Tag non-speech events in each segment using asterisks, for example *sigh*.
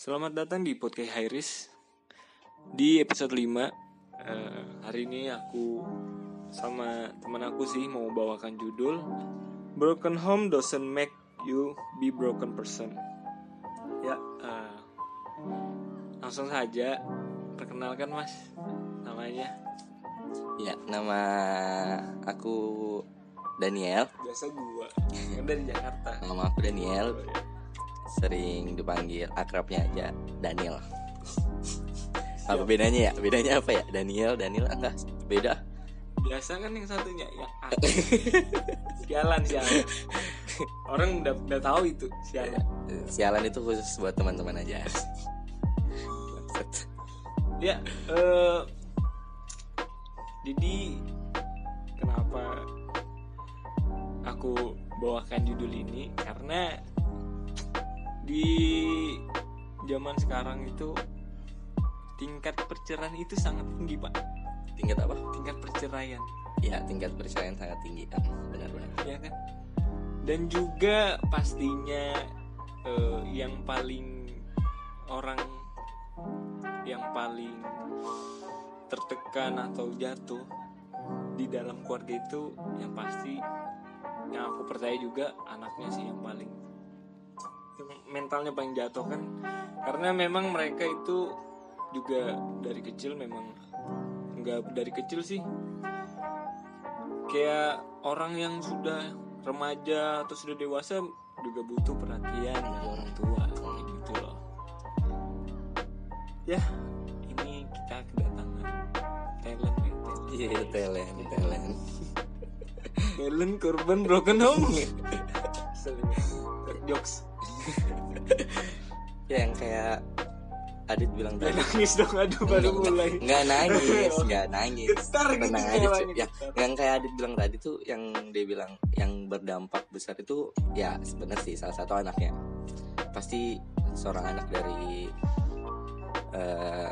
Selamat datang di podcast Hairis Di episode 5 eh, Hari ini aku sama teman aku sih mau bawakan judul Broken home doesn't make you be broken person. Ya, eh, langsung saja Perkenalkan mas namanya. Ya, nama aku Daniel. Biasa gua, dari Jakarta. Nama aku Daniel. Sering dipanggil akrabnya aja Daniel. Apa bedanya ya? Bedanya apa ya? Daniel, Daniel enggak beda. Biasa kan yang satunya ya aku. Sialan sialan Orang udah, udah tahu itu sialan Sialan itu khusus buat teman-teman aja. Ya, eh jadi kenapa aku bawakan judul ini? Karena di zaman sekarang itu tingkat perceraian itu sangat tinggi, Pak. Tingkat apa? Tingkat perceraian, Ya, tingkat perceraian sangat tinggi. Ah, Benar-benar. ya kan? Dan juga pastinya eh, yang paling orang yang paling tertekan atau jatuh di dalam keluarga itu yang pasti yang aku percaya juga anaknya sih yang paling mentalnya paling jatuh kan. Karena memang mereka itu juga dari kecil memang nggak dari kecil sih. Kayak orang yang sudah remaja atau sudah dewasa juga butuh perhatian dari orang tua kayak gitu loh. Ya ini kita kedatangan talent ya talent, Iya, talent, talent. talent korban broken home. *laughs* Jokes Ya, yang kayak Adit bilang tadi. nangis dong aduh baru mulai Nggak nangis, *laughs* nggak nangis. getar gitu Tenang aja, cuy. ya yang kayak Adit bilang tadi tuh yang dia bilang yang berdampak besar itu ya sebenarnya sih salah satu anaknya pasti seorang anak dari eh,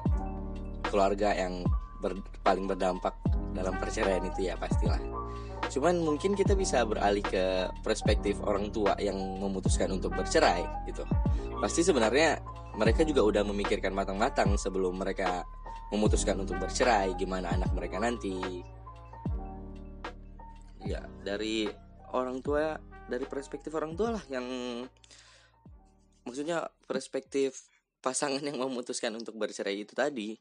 keluarga yang ber- paling berdampak dalam perceraian itu ya pastilah cuman mungkin kita bisa beralih ke perspektif orang tua yang memutuskan untuk bercerai gitu. Pasti sebenarnya mereka juga udah memikirkan matang-matang sebelum mereka memutuskan untuk bercerai gimana anak mereka nanti. Ya dari orang tua dari perspektif orang tua lah yang maksudnya perspektif pasangan yang memutuskan untuk bercerai itu tadi.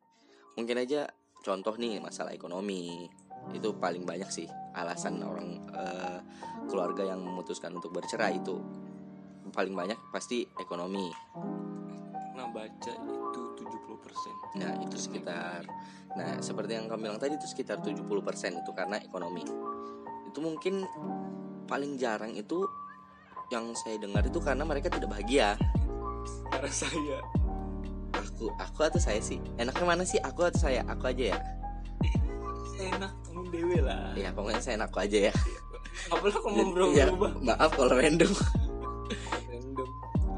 Mungkin aja contoh nih masalah ekonomi itu paling banyak sih alasan orang eh, keluarga yang memutuskan untuk bercerai itu. Paling banyak pasti ekonomi. Pernah baca itu 70% Nah itu sekitar. Nah seperti yang kamu bilang tadi itu sekitar 70% itu karena ekonomi. Itu mungkin paling jarang itu Yang saya dengar itu karena mereka tidak bahagia. Karena saya. Aku aku atau saya sih? Enaknya mana sih? Aku atau saya? Aku aja ya? Enak kamu dewe lah. Ya pokoknya saya enak aja ya. Apalah kamu Jadi, berubah? ya, Maaf kalau random. Random.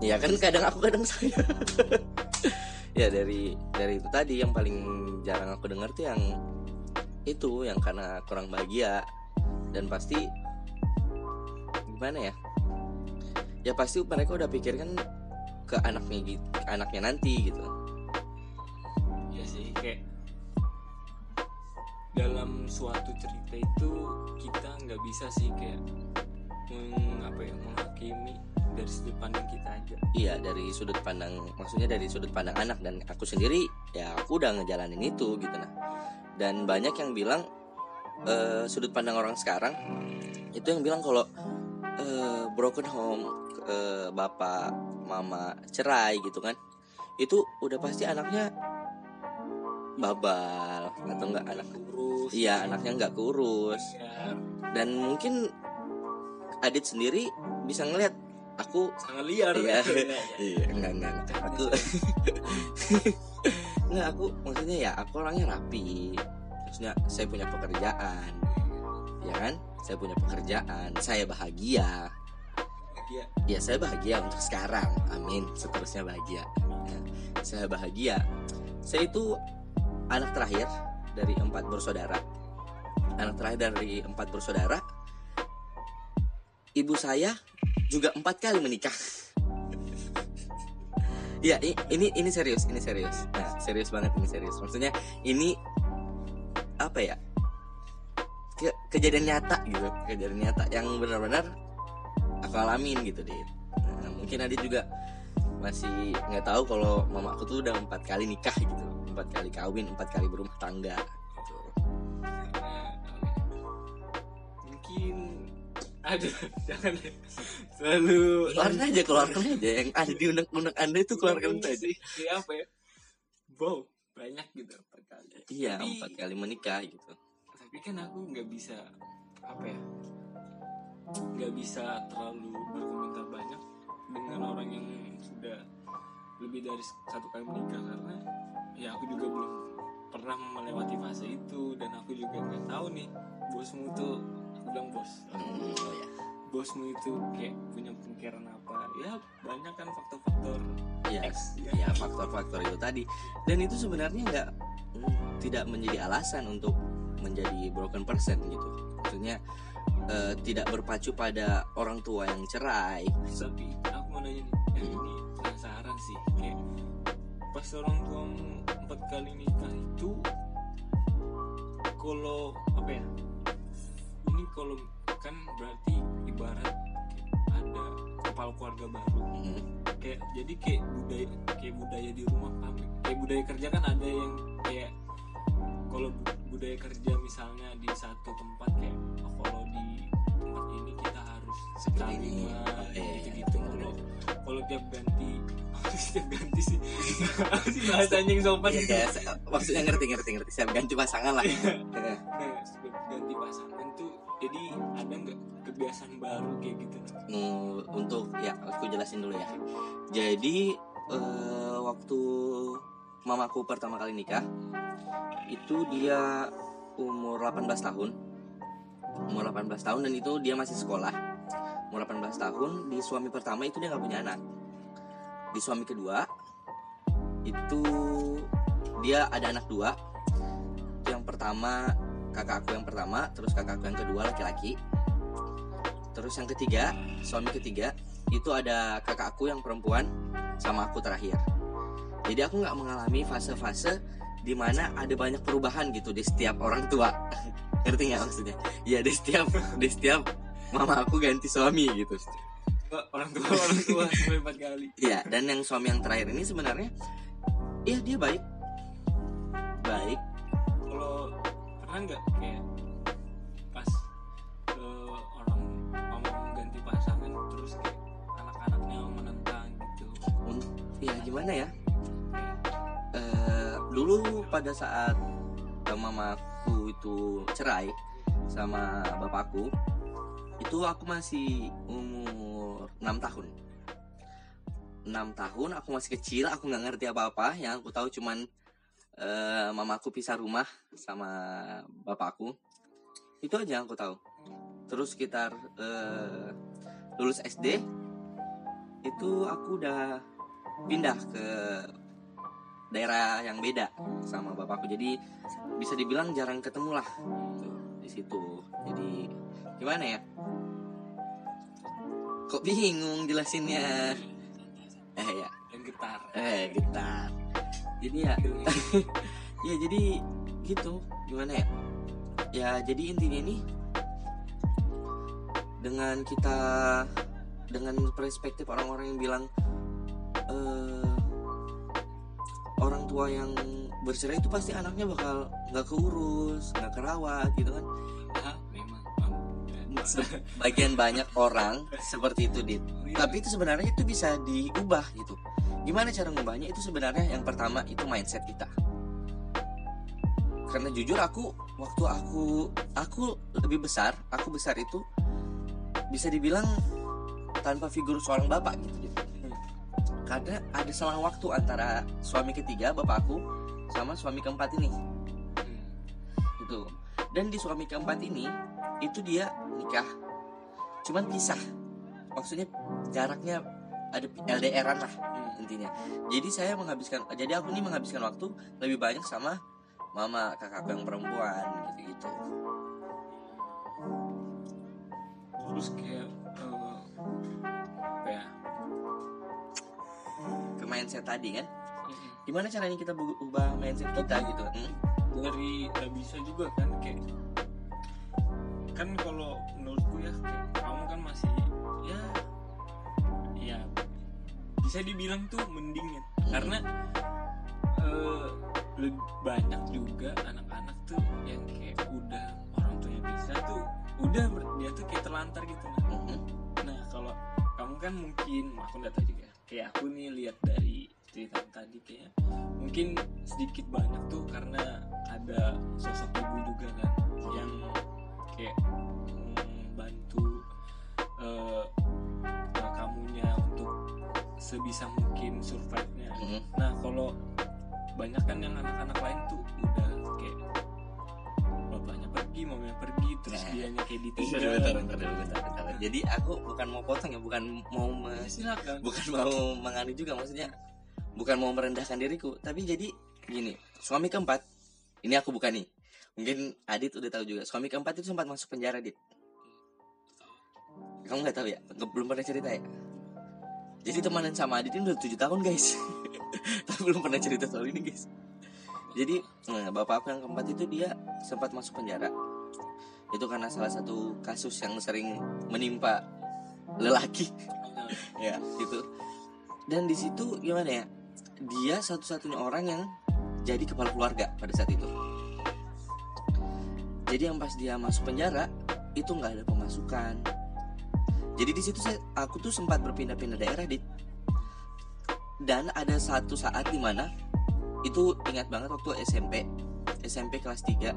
Ya kan kadang aku kadang saya. Ya dari dari itu tadi yang paling jarang aku dengar tuh yang Itu yang karena kurang bahagia. Dan pasti Gimana ya? Ya pasti mereka udah pikirkan ke anaknya gitu anaknya nanti gitu. Ya sih kayak dalam suatu cerita itu kita nggak bisa sih kayak meng, apa ya menghakimi dari sudut pandang kita aja. Iya dari sudut pandang Maksudnya dari sudut pandang anak Dan aku sendiri Ya aku udah ngejalanin itu gitu nah. Dan banyak yang bilang eh, Sudut pandang orang sekarang Itu yang bilang kalau eh, Broken home eh, Bapak Mama cerai gitu kan Itu udah pasti anaknya Babal Atau enggak anak kurus Iya anaknya nggak kurus ya, Dan mungkin Adit sendiri bisa ngeliat Aku sangat liar Iya. Ya, *laughs* ya. Iya, enggak, enggak, enggak. Aku *laughs* Enggak, aku maksudnya ya aku orangnya rapi. Maksudnya saya punya pekerjaan. Ya kan? Saya punya pekerjaan, saya bahagia. Dia Ya, saya bahagia untuk sekarang. Amin. Seterusnya bahagia. Ya, saya bahagia. Saya itu anak terakhir dari empat bersaudara. Anak terakhir dari empat bersaudara. Ibu saya juga empat kali menikah. *laughs* ya ini ini serius ini serius nah serius banget ini serius maksudnya ini apa ya ke- kejadian nyata gitu kejadian nyata yang benar-benar aku alamin gitu deh nah, mungkin Adit juga masih nggak tahu kalau mama aku tuh udah empat kali nikah gitu empat kali kawin empat kali berumah tangga gitu. Mungkin aduh *laughs* jangan deh. selalu keluarin aja keluarkan aja. Yang ada di undang-undang anda itu keluarkan aja Kayak apa ya? Wow banyak gitu empat kali. Iya Tapi- empat kali menikah gitu. Tapi kan aku nggak bisa apa ya? Nggak bisa terlalu berkomentar banyak dengan orang yang sudah lebih dari satu kali menikah karena ya aku juga belum pernah melewati fase itu dan aku juga nggak tahu nih bosmu tuh aku bilang bos Hmm, oh ya bosmu itu kayak punya pemikiran apa ya banyak kan faktor-faktor X, ya faktor-faktor itu tadi. Dan itu sebenarnya nggak mm, tidak menjadi alasan untuk menjadi broken person gitu. Maksudnya eh, tidak berpacu pada orang tua yang cerai. tapi aku mau nanya nih ini penasaran sih kayak pas orang tuamu empat kali nikah itu kalau apa ya ini kalau kan berarti ibarat ada kepala keluarga baru. Hmm, kayak jadi kayak budaya kayak budaya di rumah kami kayak budaya kerja kan ada yang kayak kalau bu- budaya kerja misalnya di satu tempat kayak oh, kalau di tempat ini kita harus sekali ini. lima Iya, iya, gitu gitu ngerti, kalau kalau tiap ganti *laughs* tiap ganti sih *laughs* apa sih bahasanya yang sopan Iya, ya, maksudnya ngerti ngerti ngerti. Saya ganti pasangan lah. Eh, nah setiap ganti pasangan tuh jadi ada nggak kebiasaan baru kayak gitu untuk ya aku jelasin dulu ya. Jadi eh, waktu mamaku pertama kali nikah itu dia umur 18 tahun. Umur 18 tahun dan itu dia masih sekolah. Umur 18 tahun di suami pertama itu dia nggak punya anak. Di suami kedua itu dia ada anak dua. Yang pertama kakak aku yang pertama, terus kakak aku yang kedua laki-laki. Terus yang ketiga, suami ketiga itu ada kakak aku yang perempuan sama aku terakhir. Jadi aku nggak mengalami fase-fase di mana ada banyak perubahan gitu di setiap orang tua. *laughs* Ngerti nggak maksudnya? Ya di setiap di setiap mama aku ganti suami gitu. Orang tua orang tua *laughs* sampai empat kali Iya, dan yang suami yang terakhir ini sebenarnya ya dia baik. Baik. kalau pernah nggak kayak pas eh, orang ngomong ganti pasangan terus kayak anak-anaknya menentang gitu Un- Ya gimana ya? Eh, dulu pada saat eh, mamaku itu cerai sama bapakku, itu aku masih umur 6 tahun. 6 tahun aku masih kecil, aku nggak ngerti apa-apa. Yang aku tahu cuman eh, mamaku pisah rumah sama bapakku. Itu aja yang aku tahu. Terus sekitar eh, lulus SD itu aku udah pindah ke daerah yang beda sama bapakku jadi bisa dibilang jarang ketemu lah gitu, di situ jadi gimana ya? Kok bingung jelasinnya? *laughs* Eh ya. Dan getar. Eh gitar jadi ya *laughs* ya jadi gitu. Gimana ya? Ya jadi intinya ini dengan kita dengan perspektif orang-orang yang bilang eh, orang tua yang bercerai itu pasti anaknya bakal nggak keurus nggak kerawat gitu kan. Bagian banyak orang seperti itu dit. Tapi itu sebenarnya itu bisa diubah gitu. Gimana cara ngubahnya? Itu sebenarnya yang pertama itu mindset kita. Karena jujur aku waktu aku aku lebih besar aku besar itu bisa dibilang tanpa figur seorang bapak gitu Dit. karena ada selang waktu antara suami ketiga bapakku sama suami keempat ini. Hmm. gitu. Dan di suami keempat ini itu dia nikah cuman pisah. Maksudnya jaraknya ada LDRan lah Hmm. intinya. Jadi saya menghabiskan jadi aku nih menghabiskan waktu lebih banyak sama mama kakakku yang perempuan gitu gitu terus kayak apa ya? Ke mindset tadi kan? Gimana caranya kita ubah mindset kita gitu? Hmm? dari bisa juga kan kayak kan kalau menurutku ya kamu kan masih ya ya bisa dibilang tuh mending ya Hmm. karena eh, lebih banyak juga anak-anak tuh yang kayak udah orang tuanya bisa tuh udah dia tuh kayak terlantar gitu nah. Nah kalau kamu kan mungkin aku nggak tahu juga. Kayak aku nih lihat dari cerita tadi kayak mungkin sedikit banyak tuh karena ada sosok ibu juga kan yang kayak membantu eh, eh, kamunya untuk sebisa mungkin survive-nya. Mhm. Nah kalau banyak kan yang anak-anak lain tuh udah kayak bapaknya pergi, mamanya pergi, terus Nah. dianya kayak ditinggal. bentar, bentar, bentar, bentar, bentar. Jadi aku bukan mau potong ya, bukan mau me- Ya, silakan. bukan mau mengani juga maksudnya bukan mau merendahkan diriku tapi jadi gini suami keempat ini aku bukan nih mungkin Adit udah tahu juga suami keempat itu sempat masuk penjara dit. Kamu nggak tahu ya? Belum pernah cerita ya? Jadi temanan sama Adit ini udah tujuh tahun guys. *laughs* Tapi belum pernah cerita soal ini guys. Jadi nah, bapak aku yang keempat itu dia sempat masuk penjara. Itu karena salah satu kasus yang sering menimpa lelaki. *laughs* Ya itu dan di situ gimana ya? Dia satu-satunya orang yang jadi kepala keluarga pada saat itu jadi yang pas dia masuk penjara itu nggak ada pemasukan jadi di situ aku tuh sempat berpindah-pindah daerah dit dan ada satu saat di mana itu ingat banget waktu SMP SMP kelas 3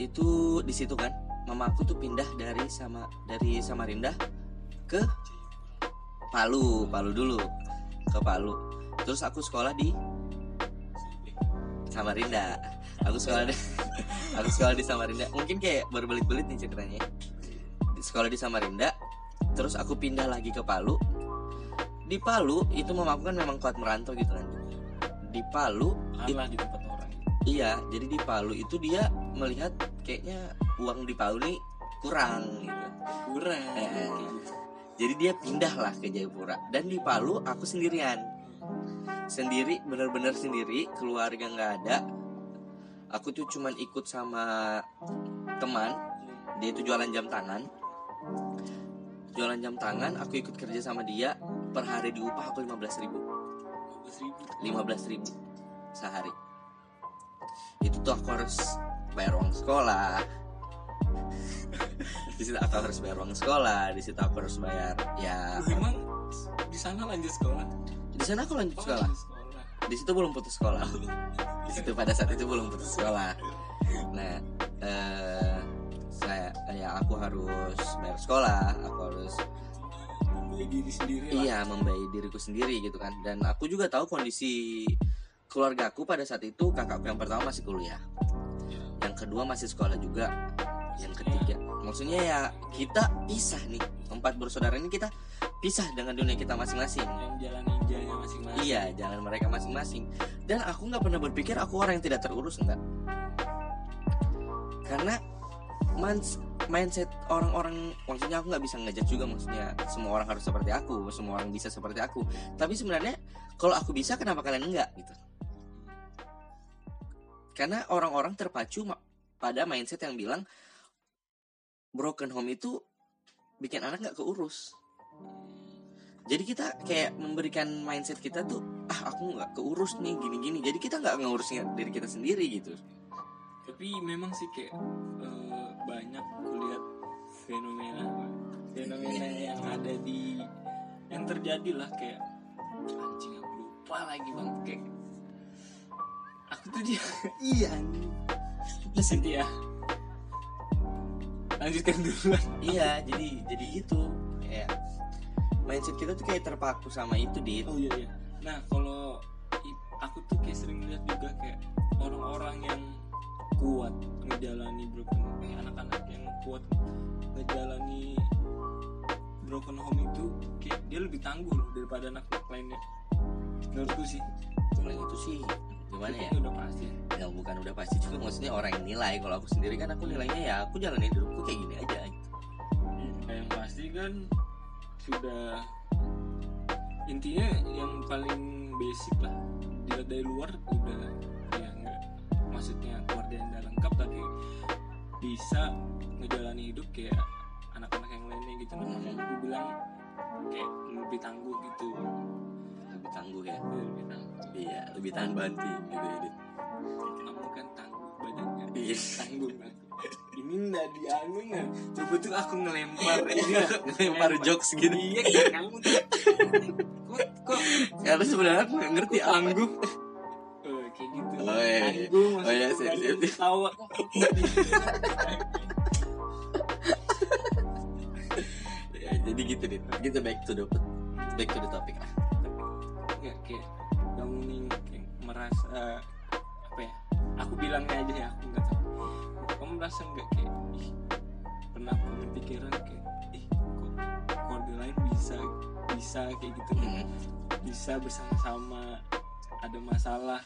itu di situ kan mama aku tuh pindah dari sama dari Samarinda ke Palu, Palu dulu ke Palu. Terus aku sekolah di Samarinda. Aku sekolah *laughs* di aku sekolah di Samarinda. Mungkin kayak berbelit-belit nih ceritanya. Di sekolah di Samarinda, terus aku pindah lagi ke Palu. Di Palu itu mamaku kan memang kuat merantau gitu kan. Di Palu Allah di tempat orang Iya, jadi di Palu itu dia melihat kayaknya uang di Palu nih kurang gitu. kurang Eh, Jadi dia pindah lah ke Jayapura dan di Palu aku sendirian. Sendiri, bener-bener sendiri, keluarga nggak ada. Aku tuh cuman ikut sama teman, dia itu jualan jam tangan. Jualan jam tangan, aku ikut kerja sama dia. Per hari diupah aku 15 ribu. 15 ribu. Sehari. Itu tuh aku harus bayar uang sekolah. *laughs* Di situ aku harus bayar uang sekolah. Di situ aku harus bayar ya emang di sana lanjut sekolah? Di sana aku lanjut Oh, sekolah. lanjut sekolah. Di situ belum putus sekolah di situ pada saat itu belum putus sekolah nah eh, saya ya aku harus bayar sekolah aku harus Beli diri sendiri lah Iya, membayar diriku sendiri gitu kan. Dan aku juga tahu kondisi keluargaku pada saat itu kakakku yang pertama masih kuliah. Yang kedua masih sekolah juga. Yang ketiga, maksudnya ya kita pisah nih. Empat bersaudara ini kita pisah dengan dunia kita masing-masing. yang jalan ninjanya masing-masing Iya, jalan mereka masing-masing. Dan aku nggak pernah berpikir aku orang yang tidak terurus enggak. Karena mans- mindset orang-orang maksudnya aku nggak bisa ngejat juga maksudnya semua orang harus seperti aku, semua orang bisa seperti aku. Tapi sebenarnya kalau aku bisa kenapa kalian enggak gitu? Karena orang-orang terpacu pada mindset yang bilang broken home itu bikin anak nggak keurus. Jadi kita kayak memberikan mindset kita tuh ah aku nggak keurus nih gini-gini. Jadi kita nggak ngurusnya diri kita sendiri gitu. tapi memang sih kayak eh, banyak kulihat fenomena fenomena yang ada di yang terjadi lah kayak anjing aku lupa lagi bang kayak aku tuh dia *laughs* iya anjing ya lanjutkan dulu Iya, jadi jadi gitu. Kayak mindset kita tuh kayak terpaku sama itu dit. oh iya iya nah kalau aku tuh kayak sering lihat juga kayak orang-orang yang kuat ngejalani broken eh, anak-anak yang kuat ngejalani broken home itu kayak dia lebih tangguh loh daripada anak-anak lainnya menurutku sih Kalau itu sih gimana ya? Udah pasti Ya bukan udah pasti juga maksudnya orang yang nilai. Kalau aku sendiri kan aku nilainya ya aku jalanin hidupku kayak gini aja gitu. Nah, yang pasti kan sudah intinya yang paling basic lah dilihat dari luar udah ya nggak maksudnya keluarga yang nggak lengkap tapi bisa ngejalani hidup kayak anak-anak yang lainnya gitu. Nah makanya gue bilang kayak lebih tangguh gitu. Lebih tangguh ya? Dia lebih tangguh. Iya lebih tahan banting gitu ya kamu kan tangguh badannya Iya. tangguh kan ini nggak dianu nggak coba tuh aku ngelempar. *laughs* Ini Ngelempar jokes gitu. iya kayak kamu tuh. Kok kok? Karena sebenarnya aku nggak ngerti Eh, kayak gitu. Oh, iya, iya. Oh, iya, dari siap. tawa. Ya, jadi gitu Dit. kita back to the back to the topic lah. Nggak kayak kamu nih kayak merasa apa ya? Aku bilangnya aja ya aku nggak tahu kamu merasa nggak kayak ih pernah punya pikiran kayak ih kok keluarga lain bisa bisa kayak gitu Hmm. bisa bersama-sama ada masalah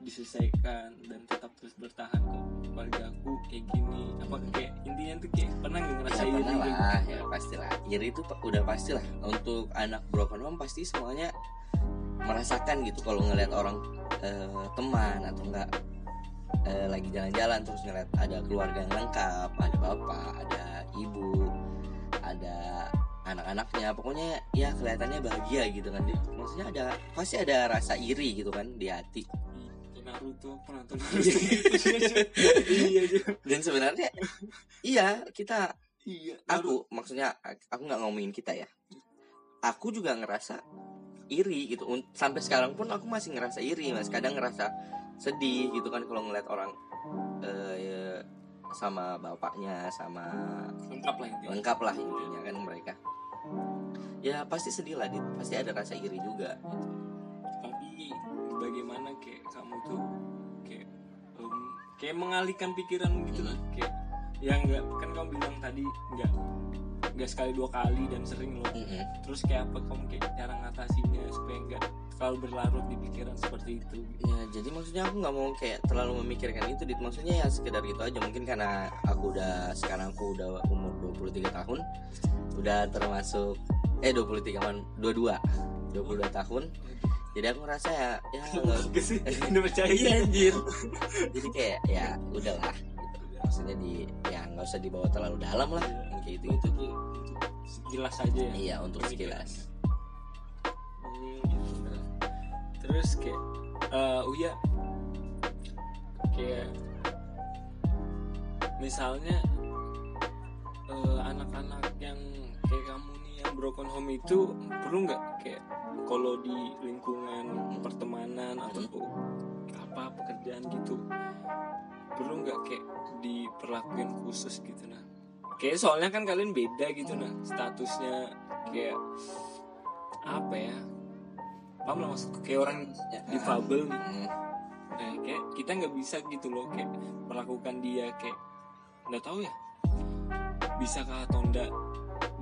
diselesaikan dan tetap terus bertahan kok keluarga aku kayak gini apa kayak intinya tuh kayak pernah nggak ya ngerasa pernah iri gitu? lah ya pastilah iri itu udah pastilah untuk anak broken home pasti semuanya merasakan gitu kalau ngelihat orang eh, teman atau enggak eh, lagi jalan-jalan terus ngeliat ada keluarga yang lengkap ada bapak ada ibu ada anak-anaknya. Pokoknya ya kelihatannya bahagia gitu kan. Dia maksudnya ada pasti ada rasa iri gitu kan di hati. Naruto penonton *laughs* iya iya. Dan sebenarnya iya kita iya aku maksudnya aku nggak ngomongin kita ya. Aku juga ngerasa iri gitu. Sampai sekarang pun aku masih ngerasa iri mas. Kadang ngerasa sedih gitu kan kalau ngeliat orang eh, ya, sama bapaknya sama lengkap lah intinya lengkap lah intinya kan mereka ya pasti sedih lah Dit. pasti ada rasa iri juga gitu. tapi bagaimana kayak kamu tuh kayak em, kayak mengalihkan pikiran gitu lah kayak ya nggak kan kamu bilang tadi nggak nggak sekali dua kali dan sering loh. Mm-mm. terus kayak apa kamu kayak cara ngatasinnya supaya nggak terlalu berlarut di pikiran seperti itu? Ya jadi maksudnya aku nggak mau kayak terlalu memikirkan itu dit. Maksudnya ya sekedar gitu aja. Mungkin karena aku udah sekarang aku udah umur 23 tahun udah termasuk eh 23 kan 22 22 tahun. Jadi aku ngerasa ya ya nggak sih? *laughs* Udah percaya iya anjir. Jadi kayak ya udahlah. gitu maksudnya di ya nggak usah dibawa terlalu dalam lah yang kayak gitu itu tuh jelas aja ya? Iya untuk sekilas. Hmm, gitu. Nah, terus kayak eh Uya kayak misalnya eh, anak-anak yang kayak kamu nih yang broken home itu perlu nggak? Kayak kalau di lingkungan pertemanan atau apa pekerjaan gitu perlu nggak kayak diperlakukan khusus gitu nah? Kayak soalnya kan kalian beda gitu nah statusnya kayak apa ya paham lah maksudku kayak orang difabel nih. Mm, nah kayak kita nggak bisa gitu loh kayak perlakukan dia kayak nggak tahu ya bisa kah atau enggak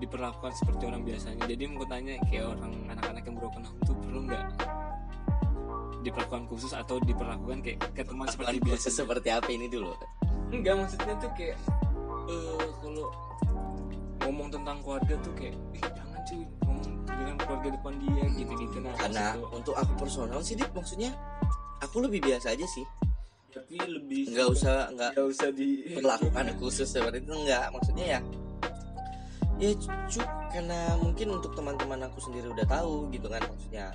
diperlakukan seperti orang biasanya. Jadi mau tanya kayak orang anak-anak yang broken home tuh perlu nggak diperlakukan khusus atau diperlakukan kayak ke teman seperti biasa? seperti apa ini dulu? Enggak maksudnya tuh kayak eh kalau ngomong tentang keluarga tuh kayak ih jangan cuy ngomong dengan keluarga depan dia gitu-gitu. Nah karena maksud untuk aku personal sih dit maksudnya aku lebih biasa aja sih. Tapi lebih nggak usah nggak nggak usah di perlakukan khusus seperti itu enggak maksudnya ya ya cu karena mungkin untuk teman-teman aku sendiri udah tahu gitu kan maksudnya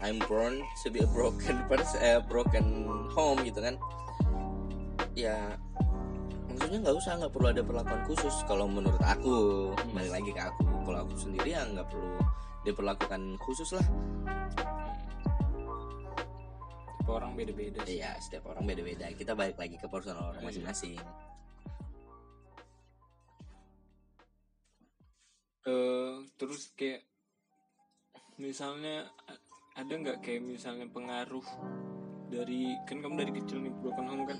I'm born to be a broken *laughs* person eh, broken home gitu kan ya maksudnya nggak usah nggak perlu ada perlakuan khusus kalau menurut aku Hmm. balik lagi ke aku kalau aku sendiri ya nggak perlu diperlakukan khusus lah Tipe orang beda-beda. Iya, setiap orang beda-beda. Kita balik lagi ke personal orang Iya. masing-masing. Eh, terus kayak misalnya ada nggak kayak misalnya pengaruh dari kan kamu dari kecil nih broken home kan?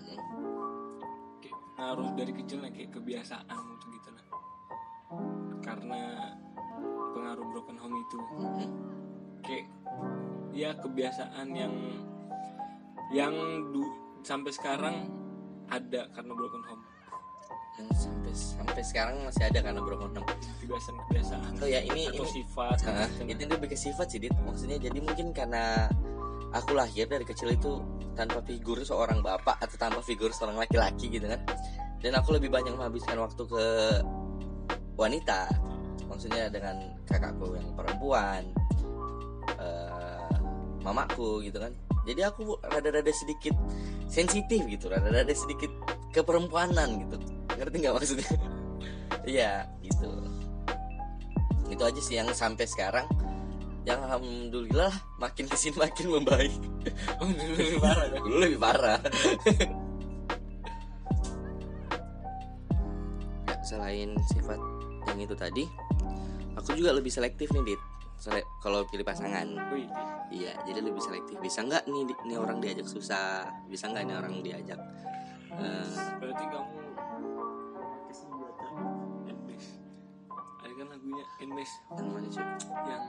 Kayak pengaruh dari kecil nih kayak kebiasaan gitu gitu nah karena pengaruh broken home itu. Kayak ya kebiasaan yang yang du- sampai sekarang ada karena broken home Sampai sampai sekarang masih ada karena broken home. kebiasaan-kebiasaan Oh ya ini atau ini sifat gitu. itu lebih ke sifat sih dit. Maksudnya jadi mungkin karena aku lahir dari kecil itu tanpa figur seorang bapak atau tanpa figur seorang laki-laki gitu kan. Dan aku lebih banyak menghabiskan waktu ke wanita. Maksudnya dengan kakakku yang perempuan eh, mamaku gitu kan. Jadi aku rada-rada sedikit sensitif gitu rada-rada sedikit keperempuanan gitu ngerti nggak maksudnya? *laughs* Iya gitu. Itu aja sih yang sampai sekarang. Yang alhamdulillah makin ke sini makin membaik. Oh, *laughs* lebih parah kan? dulu lebih parah. *laughs* Ya, selain sifat yang itu tadi aku juga lebih selektif nih dit. Sele- kalau pilih pasangan. Wih, iya jadi lebih selektif. Bisa nggak nih di- nih orang diajak susah. Bisa nggak nih orang diajak eh, berarti kamu lagunya Enmes yang mana sih yang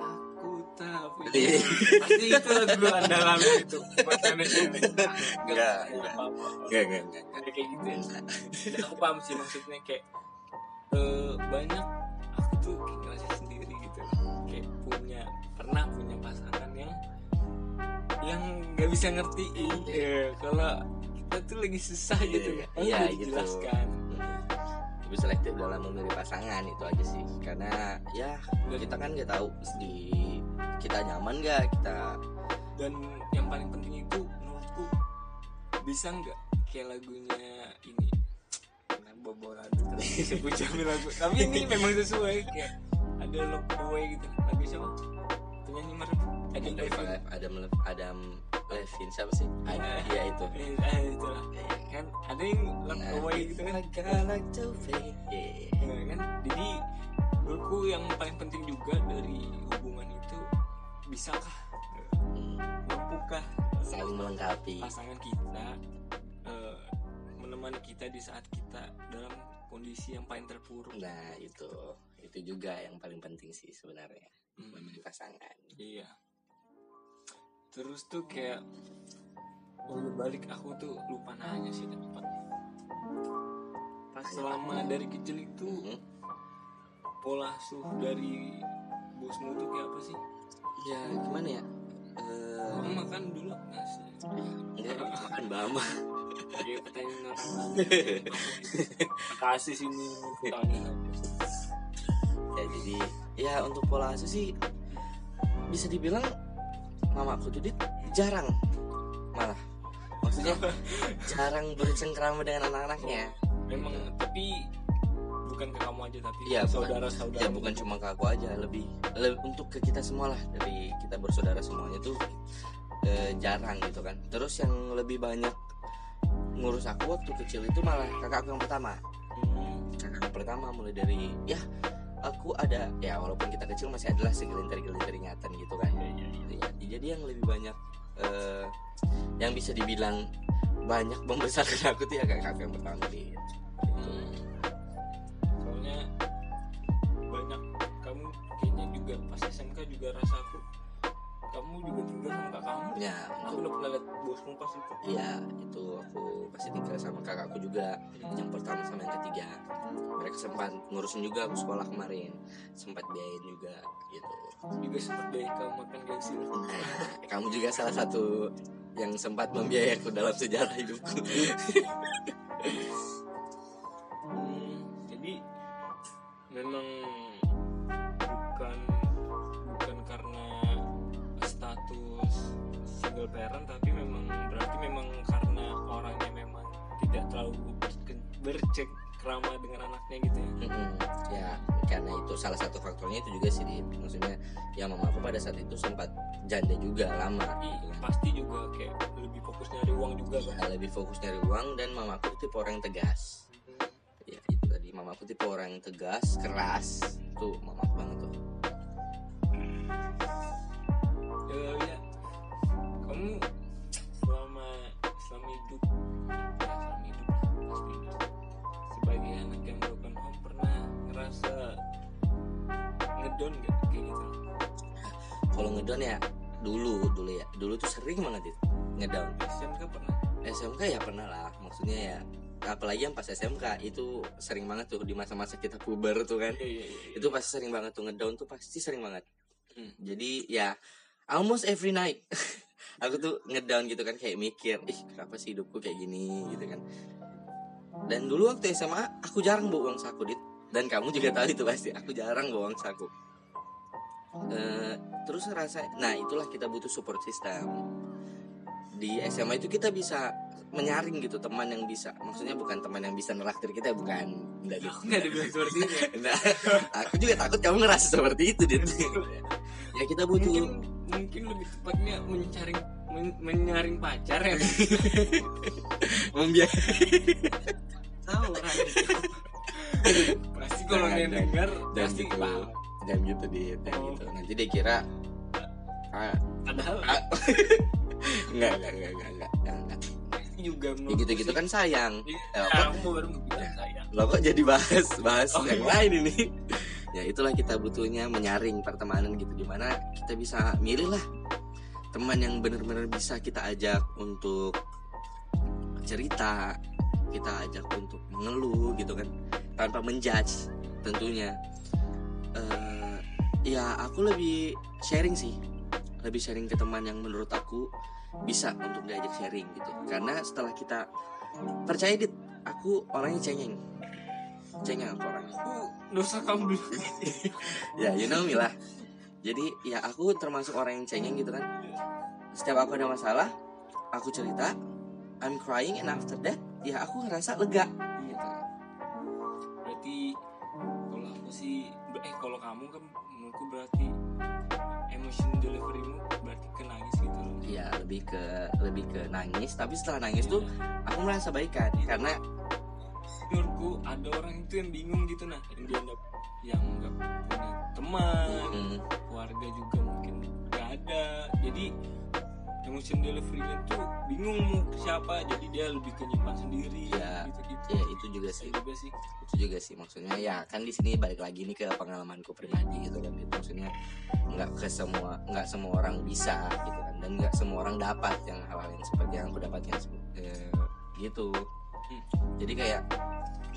aku tak punya. Iya. Pasti itu lagu andalan itu. Buat Enmes Enmes. Enggak. Enggak, enggak, enggak. Ada kayak gitu ya. Dan aku paham sih maksudnya kayak eh, banyak aku tuh kayak ngerasa sendiri gitu kayak punya pernah punya pasangan yang yang nggak bisa ngertiin ya kalau kita tuh lagi susah gitu. Lalu Iya, udah gitu. dijelaskan lebih selektif dalam memilih pasangan itu aja sih. Karena ya kita kan nggak tahu di kita nyaman nggak kita dan yang paling penting itu menurutku bisa nggak kayak lagunya ini? Bobo lagu terus sebut lagu. Tapi ini memang sesuai kayak ada Love Away gitu. Lagu siapa? Penyanyi Adam Levine Adam Lev- Adam Levine siapa sih? Ada ya itu. eh, eh, itulah. Kan ada yang Love Nah, Away gitu kan? Yeah. Nah, kan? Jadi menurutku yang paling penting juga dari hubungan itu bisakah Hmm, mampukah saling melengkapi. pasangan kita eh, menemani kita di saat kita dalam kondisi yang paling terpuruk. nah itu. Itu juga yang paling penting sih sebenarnya. Hmm, pasangan. Iya. Terus tuh kayak oh balik aku tuh lupa nanya sih Pak. Pas selama dari kecil itu Hmm. pola asuh dari bosmu tuh kayak apa sih? ya gimana ya Eh, Kamu makan dulu nasi. enggak makan bama *laughs* Kayak pertanyaan orang. Kasih sini pertanyaan. ya jadi ya untuk pola asuh sih bisa dibilang mamaku tuh dit jarang. Malah. Maksudnya *laughs* jarang bercengkrama dengan anak-anaknya. Memang tapi bukan ke kamu aja tapi Iya, bukan. saudara-saudara. ya bukan cuma ke aku aja lebih, lebih untuk ke kita semua lah dari kita bersaudara semuanya tuh eh, jarang gitu kan. Terus yang lebih banyak ngurus aku waktu kecil itu malah kakakku yang pertama. Hmm, kakak pertama mulai dari ya aku ada ya walaupun kita kecil masih adalah segelintir-gelintir ingatan gitu kan. Ya, jadi yang lebih banyak eh, yang bisa dibilang banyak membesarkan *laughs* aku tuh ya kakak yang pertama gitu. hmm. Soalnya banyak kamu kayaknya juga pas SMK juga rasa aku kamu juga tinggal sama kakak kamu. ya Aku untuk udah pernah liat bosmu pas itu. Iya, itu aku pasti tinggal sama kakakku juga. Yang pertama sama yang ketiga. Mereka sempat ngurusin juga aku sekolah kemarin. Sempat biayain juga gitu. Juga sempat dari kamu makan gengsi. *laughs* Kamu juga salah satu yang sempat membiayai aku dalam sejarah hidupku. *laughs* Hmm, jadi memang parent tapi memang berarti memang karena orangnya memang tidak terlalu berke- bercengkrama dengan anaknya gitu ya. Mm-mm. Ya, karena itu salah satu faktornya itu juga sih Dit. Maksudnya ya mama aku pada saat itu sempat janda juga lama kan. pasti juga kayak lebih fokus nyari uang juga kan. Lebih fokus nyari uang dan mamaku tipe orang yang tegas ya itu tadi mamaku tipe orang yang tegas keras ngedon ya? Dulu dulu ya. Dulu tuh sering banget itu ngedown. SMK pernah? SMK ya pernah lah maksudnya ya apalagi yang pas SMK itu sering banget tuh di masa-masa kita puber tuh kan. Iya iya iya. Itu pasti sering banget tuh ngedown tuh pasti sering banget. Hmm. jadi ya almost every night. *laughs* Aku tuh ngedown gitu kan kayak mikir ih kenapa sih hidupku kayak gini? Gitu kan. Dan dulu waktu SMA aku jarang bawa uang saku dit. Dan kamu juga tahu itu pasti aku jarang bawa uang saku Eh, terus rasa nah itulah kita butuh support system di SMA itu kita bisa menyaring gitu teman yang bisa maksudnya bukan teman yang bisa neraktir kita bukan enggak gitu Aku nggak dibilang seperti itu. *laughs* Nah, aku juga takut kamu ngerasa seperti itu dit *laughs* ya kita butuh Mungkin mungkin lebih tepatnya menyaring men- menyaring pacar ya. *laughs* membiak Tahu orang. Pasti kalau dia jangan. dengar pasti gitu paham. Dan gitu dit dan Oh. gitu nanti dia kira ah, Padahal ah. *laughs* enggak enggak enggak enggak enggak, enggak. juga ya gitu gitu kan sayang Iya, baru bilang sayang. lo kok jadi bahas bahas Oh, yang iya. lain ini ya itulah kita butuhnya menyaring pertemanan gitu di mana kita bisa milih lah teman yang benar-benar bisa kita ajak untuk cerita kita ajak untuk mengeluh gitu kan tanpa menjudge tentunya Eh, ya aku lebih sharing sih. Lebih sharing ke teman yang menurut aku bisa untuk diajak sharing gitu. Karena setelah kita percaya dit aku orangnya cengeng. Cengeng aku orangnya Aku dosa kamu. *laughs* Ya you know me lah. Jadi ya aku termasuk orang yang cengeng gitu kan. Setiap aku ada masalah aku cerita I'm crying and after that ya aku ngerasa lega. Gitu Berarti kamu kan menurutku berarti emotion deliverymu berarti ke nangis gitu loh. ya lebih ke lebih ke nangis. Tapi setelah nangis tuh aku merasa baikan karena menurutku ada orang itu yang bingung gitu nah. Yang dia nggak yang nggak punya teman mm, keluarga juga mungkin nggak ada. Jadi emotion delivery-nya tuh bingung mau ke siapa jadi dia lebih ke nyimpan sendiri Iya. gitu gitu ya itu juga sih. Juga sih. Itu juga sih maksudnya. Ya kan di sini balik lagi nih ke pengalamanku pribadi gitu kan. Itu maksudnya nggak ke semua nggak semua orang bisa gitu kan. Dan nggak semua orang dapat yang hal-hal yang seperti yang aku dapatkan eh, gitu. Hmm. jadi kayak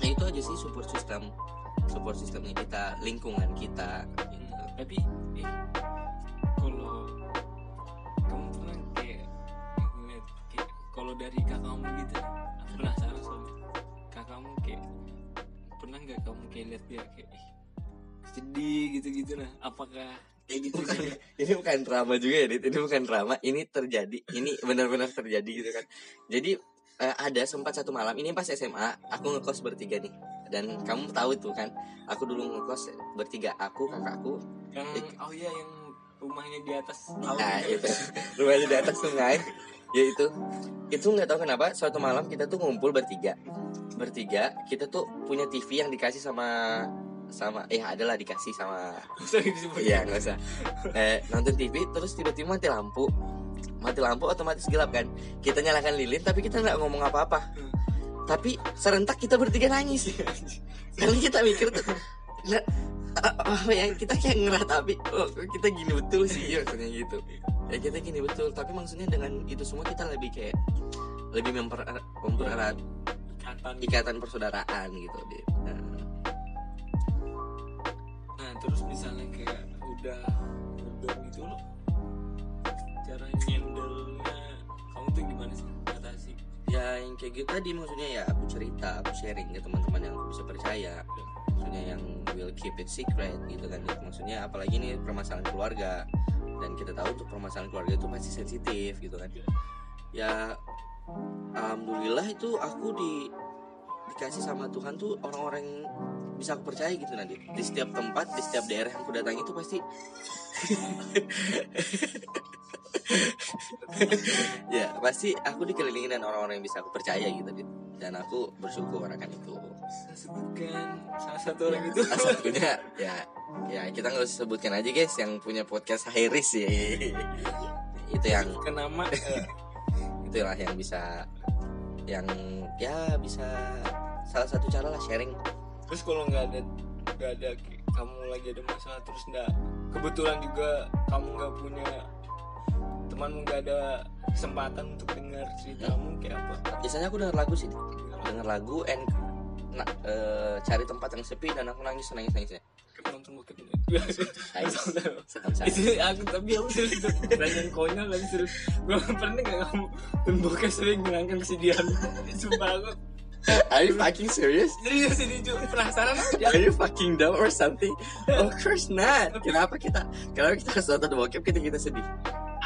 ya itu aja sih support system support systemnya kita lingkungan kita gitu. tapi eh kalau kalau dari kakakmu gitu aku penasaran soalnya. Kakakmu kayak pernah nggak kamu kayak lihat dia kayak "Ih, sedih gitu gitu nah apakah kayak gitu Bukan, juga? *laughs* ini bukan drama juga ya ini bukan drama ini terjadi ini benar-benar terjadi gitu kan. Jadi eh, ada sempat satu malam ini pas SMA aku ngekos bertiga nih. Dan kamu tahu tuh kan aku dulu ngekos bertiga aku kakakku yang oh iya yang rumahnya di atas nah itu. Rumahnya di atas sungai ya itu itu nggak tahu kenapa suatu malam kita tuh ngumpul bertiga bertiga kita tuh punya TV yang dikasih sama sama eh adalah dikasih sama *laughs* Iya nggak usah. Eh, nonton TV terus tiba-tiba mati lampu. Mati lampu otomatis gelap kan. Kita nyalakan lilin tapi kita nggak ngomong apa-apa. Hmm. Tapi serentak kita bertiga nangis. Karena kita mikir tuh, *laughs* ya kita kayak ngeratapi oh, kita gini betul sih ya maksudnya gitu. Ya kita gini betul. Tapi maksudnya dengan itu semua kita lebih kayak lebih memper mempererat ikatan ikatan persaudaraan gitu. Dit. Nah, nah terus misalnya kayak udah udah gitu loh cara nyendelnya kamu tuh gimana sih atasi ya yang kayak gitu tadi maksudnya ya aku cerita aku sharing ke teman-teman yang aku bisa percaya maksudnya yang will keep it secret gitu kan. Maksudnya apalagi ini permasalahan keluarga. Dan kita tahu untuk permasalahan keluarga itu pasti sensitif gitu kan. Ya alhamdulillah itu aku di dikasih sama Tuhan tuh orang-orang bisa aku percaya gitu nanti di setiap tempat di setiap daerah yang aku datangi itu pasti. *laughs* Ya pasti aku dikelilingi dengan orang-orang yang bisa aku percaya gitu Dit. Dan aku bersyukur akan itu. Saya sebutkan salah satu orang itu. Salah satunya ya ya kita nggak usah sebutkan aja guys yang punya podcast Hairis ya itu yang ke nama. Eh, *laughs* itulah yang bisa yang ya bisa salah satu cara lah sharing. Terus kalau nggak ada nggak ada kamu lagi ada masalah terus nggak kebetulan juga kamu nggak punya temanmu nggak ada kesempatan untuk dengar ceritamu kayak apa. Biasanya aku denger lagu sih denger lagu and na- eh, cari tempat yang sepi dan aku nangis nangis nangisnya nonton bokep. Sangat-sangat. *laughs* itu aku tapi aku serius pertanyaan konyol lagi serius gue pernah gak kamu nonton bokep sering menghilangkan kesedihan. *laughs* Sumpah aku *laughs* Are you fucking serious? serius ini cuy penasaran aja Are you fucking dumb or something? Of course not. Kenapa kita? Kenapa kita harus nonton bokep kita kita sedih?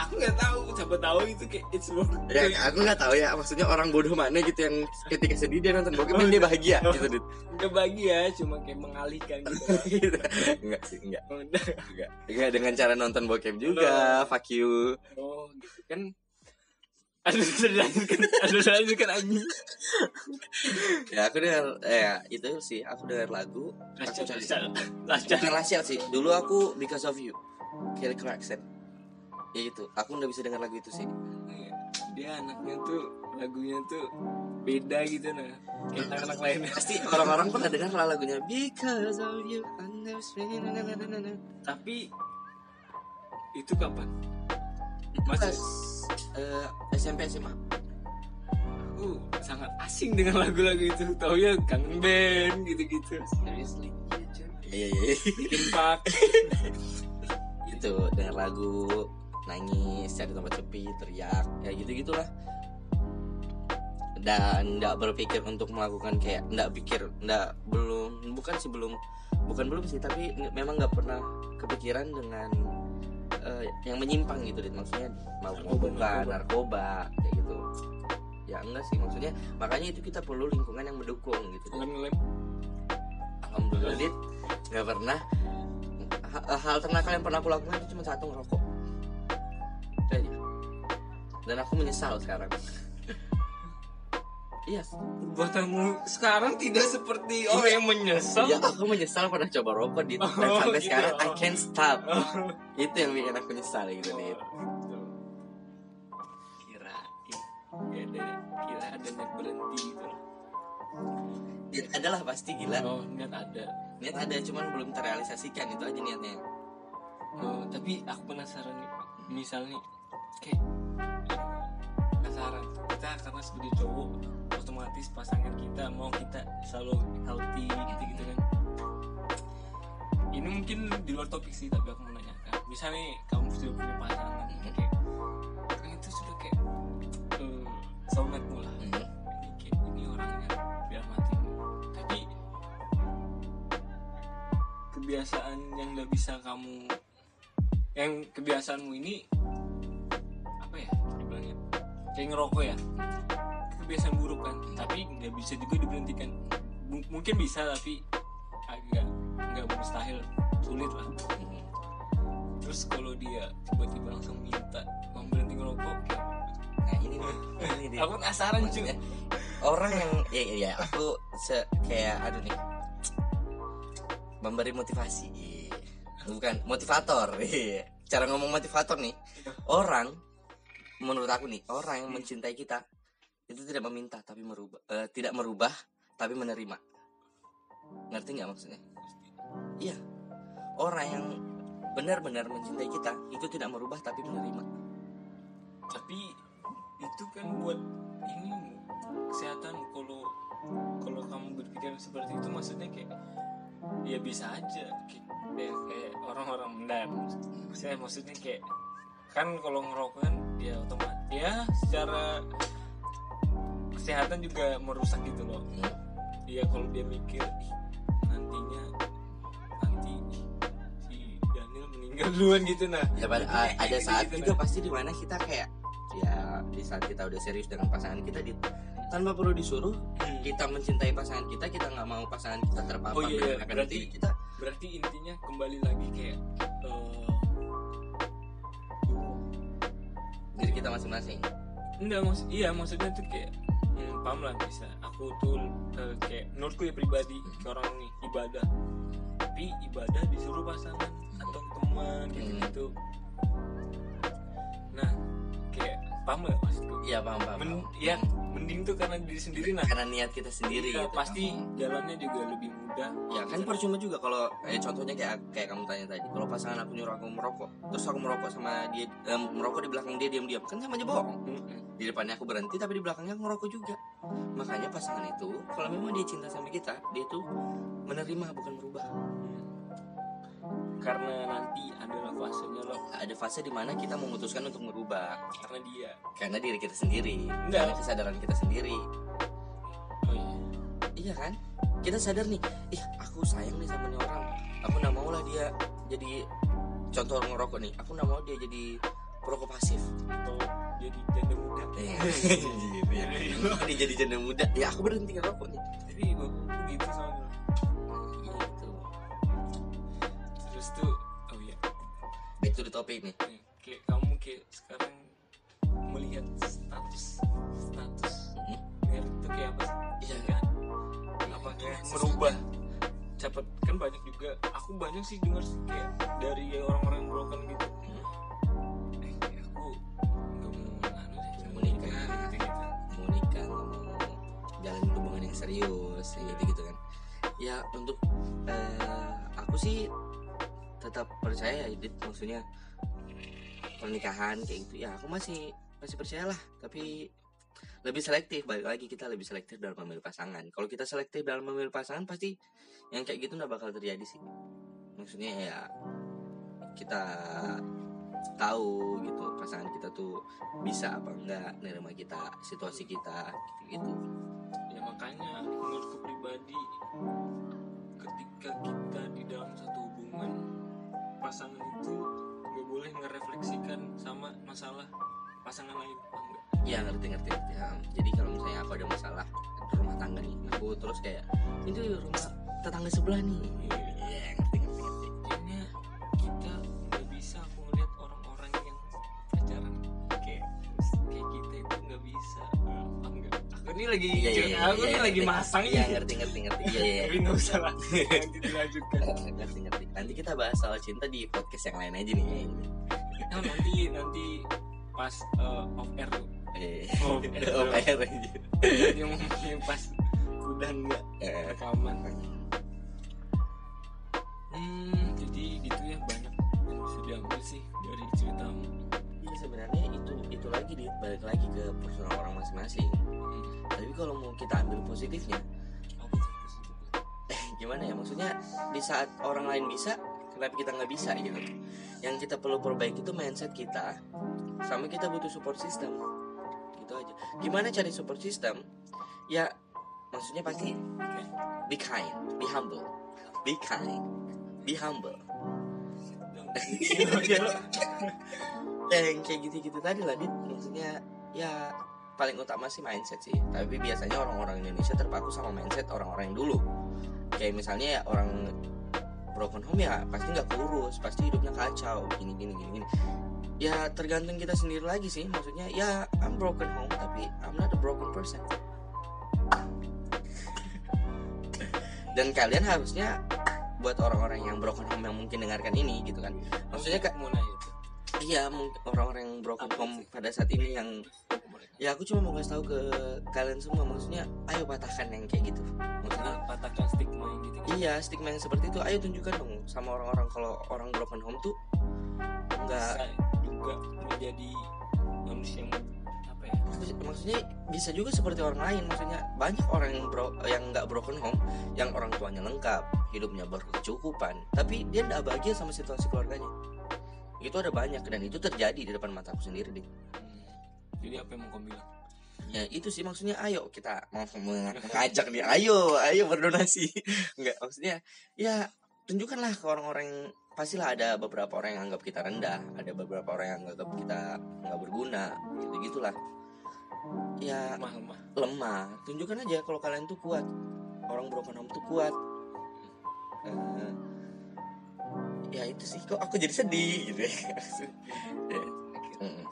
aku nggak tahu siapa tahu itu kayak it's work Ya aku nggak tahu ya. Maksudnya orang bodoh mana gitu yang ketika sedih dia nonton bokep dan dia bahagia *laughs* gitu. Dit. nggak bahagia cuma kayak mengalihkan gitu *laughs* Gitu. Enggak sih, enggak. Enggak. Enggak dengan cara nonton bokep juga. Fuck you. oh gitu kan aduh sudah dilanjutkan. Aduh sudah dilanjutkan anjing. Ya aku dengar ya itu sih aku dengar lagu. Lascar, lascar. bukan sih dulu aku Because of You Kelly Clarkson. Ya itu aku nggak bisa dengar lagu itu sih. Dia anaknya tuh lagunya tuh beda gitu nah. Kayak anak-anak lainnya. Pasti orang-orang pernah dengar lah lagunya Because of You na. tapi itu kapan? Masih eh, SMP SMA aku sangat asing dengan lagu-lagu itu. Tau ya kangen band gitu-gitu. Seriously? Iya iya iya. pak *laughs* itu dengar lagu nangis cari tempat sepi teriak ya gitu gitulah dan nggak berpikir untuk melakukan kayak nggak pikir nggak belum bukan sih belum bukan belum sih tapi memang nggak pernah kepikiran dengan eh, yang menyimpang gitu Dit. maksudnya mau Narkoba, narkoba. narkoba kayak gitu. Ya enggak sih. Maksudnya makanya itu kita perlu lingkungan yang mendukung gitu. Dit. lem-lem alhamdulillah. Dit nggak pernah. Ha- hal ternakal yang pernah aku lakukan itu cuma satu ngerokok. Dan aku menyesal sekarang iya. Perbuatanmu sekarang tidak seperti orang yang menyesal. Ya aku menyesal pernah coba rokok dan Oh, sampai gitu. sekarang I can't stop. Oh. itu yang bikin aku nyesal gitu. Dit kirain ya ada kira ada niat berhenti gitu. Dit adalah pasti gila. Oh niat ada. Niat ada cuman belum terrealisasikan itu aja niatnya. Oh, tapi aku penasaran nih. Misal nih kayak penasaran kita karena sebagai cowok otomatis pasangan kita mau kita selalu healthy gitu gitu kan. Ini mungkin di luar topik sih tapi aku mau nanyakan misalnya kamu sudah punya pasangan Mhm. kayak kan itu sudah kayak uh, soulmate lah. Hmm. ini kayak ini orangnya biar mati. Tapi kebiasaan yang gak bisa kamu yang kebiasaanmu ini kayak ngerokok ya. Kebiasaan buruk kan tapi nggak bisa juga diberhentikan. M- mungkin bisa tapi agak nggak mustahil sulit lah. Terus kalau dia tiba-tiba langsung minta mau berhenti ngerokok nah ini nih ini aku penasaran cuy Maksudnya, orang yang ya, ya, ya, aku se kayak aduh nih memberi motivasi. Bukan motivator Iya. cara ngomong motivator nih orang menurut aku nih orang yang mencintai kita itu tidak meminta tapi merubah eh, tidak merubah tapi menerima. Ngerti nggak maksudnya? Iya. Orang yang benar-benar mencintai kita itu tidak merubah tapi menerima. Tapi itu kan buat ini kesehatan. Kalau kalau kamu berpikiran seperti itu maksudnya kayak ya bisa aja. Kayak, kayak orang-orang benar saya maksudnya kayak kan kalau ngerokok kan ya otomatis ya secara kesehatan juga merusak gitu loh Hmm. Iya kalau dia mikir "Ih, nantinya nanti si Daniel meninggal duluan gitu nah ya ada saat nah. juga pasti di mana kita kayak ya di saat kita udah serius dengan pasangan kita di tanpa perlu disuruh kita mencintai pasangan kita kita nggak mau pasangan kita terpapar Oh, iya, iya. Berarti- kita berarti intinya kembali lagi kayak kita masing-masing. Enggak maksud iya maksudnya tuh kayak hmm, paham lah bisa. Aku tuh eh, kayak menurutku ya pribadi seorang nih ibadah. Tapi ibadah disuruh pasangan atau teman gitu gitu nah paham gak maksudku? Iya paham paham, Men, paham. ya mending tuh karena diri sendiri nah. Karena niat kita sendiri Iya, gitu. pasti jalannya juga lebih mudah. Ya kan percuma juga kalau eh, contohnya kayak kayak kamu tanya tadi. Kalau pasangan aku nyuruh aku merokok terus aku merokok sama dia eh, merokok di belakang dia diam-diam. Kan sama aja bohong. Mm-mm. di depannya aku berhenti tapi di belakangnya aku ngerokok juga. Makanya pasangan itu kalau memang dia cinta sama kita dia tuh menerima bukan merubah karena nanti adalah fasenya lo ada fase di mana kita memutuskan untuk merubah karena dia. Karena diri kita sendiri. Enggak. karena kesadaran kita sendiri. Oh iya. Iya kan? Kita sadar nih ih aku sayang nih sama nih orang. Aku nggak mau lah dia jadi contoh orang ngerokok nih. Aku nggak mau dia jadi perokok pasif. Atau jadi janda muda. Eh, gitu ya. Oh, dia jadi janda muda. Ya aku berhenti ngerokok nih. Jadi tuh gitu soalnya tuh oh iya. Back to the topic nih kayak kamu kayak sekarang melihat status status. Merek itu kayak apa sih? Iya. kan? Apakah merubah? Cepet. Kan banyak juga aku banyak sih dengar sih kayak dari orang-orang broken gitu. Hmm. eh aku nggak mau anu deh Mau nikah. gitu gitu mau nikah mau jalan hubungan yang serius gitu gitu kan. Ya untuk eh, aku sih tetap percaya ya Dit. maksudnya pernikahan kayak gitu. Ya aku masih masih percaya lah. Tapi lebih selektif. Balik lagi kita lebih selektif dalam memilih pasangan. Kalau kita selektif dalam memilih pasangan pasti yang kayak gitu nggak bakal terjadi sih. Maksudnya ya kita tahu gitu pasangan kita tuh bisa apa enggak nerima kita situasi kita gitu. Gitu ya makanya menurutku pribadi ketika kita pasangan itu gak boleh ngerefleksikan sama masalah pasangan lain nggak? ya ngerti ngerti ngerti. Ya, jadi kalau misalnya aku ada masalah rumah tangga nih aku terus kayak itu rumah tetangga sebelah nih. Ya ngerti ini lagi Iya, iya, iya, aku iya, ini lagi masang Iya ya ngerti ngerti ngerti. Iya iya tapi nggak usah lah *laughs* dilanjutkan. Ngerti ngerti. Nanti kita bahas soal cinta di podcast yang lain aja nih. Nah, nanti nanti pas uh, off air tuh. *laughs* Oh, oh, air *laughs* aja. Ngomongin pas udah nggak rekaman. Hmm jadi gitu ya banyak yang bisa diambil sih dari ceritamu. Iya sebenarnya itu lagi di balik lagi ke personal orang masing-masing. Hmm. Tapi kalau mau kita ambil positifnya, tuh positifnya? *laughs* gimana ya? Maksudnya di saat orang lain bisa, kenapa kita nggak bisa gitu? Yang kita perlu perbaiki itu mindset kita, sama kita butuh support system. Gitu aja. Gimana cari support system? Ya maksudnya pasti be kind, be humble, be kind, be humble. *laughs* ya yang kayak gitu-gitu tadi lah dit. Maksudnya ya paling utama sih mindset sih. Tapi biasanya orang-orang Indonesia terpaku sama mindset orang-orang yang dulu. Kayak misalnya ya orang broken home ya pasti nggak kurus pasti hidupnya kacau gini gini gini gini. Ya tergantung kita sendiri lagi sih. Maksudnya ya I'm broken home tapi I'm not a broken person. Dan kalian harusnya buat orang-orang yang broken home yang mungkin dengarkan ini gitu kan. Maksudnya kak mau Iya, mungkin orang-orang yang broken home pada saat ini yang ya aku cuma mau kasih tahu ke kalian semua maksudnya ayo patahkan yang kayak gitu. Maksudnya Ah, patahkan stigma yang gitu iya stigma yang seperti itu ayo tunjukkan dong sama orang-orang kalau orang broken home tuh enggak bisa juga menjadi manusia yang apa ya? Maksud- maksudnya bisa juga seperti orang lain maksudnya banyak orang yang bro yang nggak broken home yang orang tuanya lengkap hidupnya berkecukupan tapi dia nggak bahagia sama situasi keluarganya itu ada banyak dan itu terjadi di depan mataku sendiri deh jadi apa yang mau kamu bilang? Ya itu sih maksudnya ayo kita mau meng- mengajak nih ayo ayo berdonasi. *laughs* Nggak maksudnya ya tunjukkanlah ke orang-orang pastilah ada beberapa orang yang anggap kita rendah ada beberapa orang yang anggap kita nggak berguna gitu gitulah. Ya lemah lemah. lemah. Tunjukkan aja kalau kalian tuh kuat. Orang broken home tuh kuat. Eh, ya itu sih. Kok aku jadi sedih gitu ya. *laughs* Ya, mm.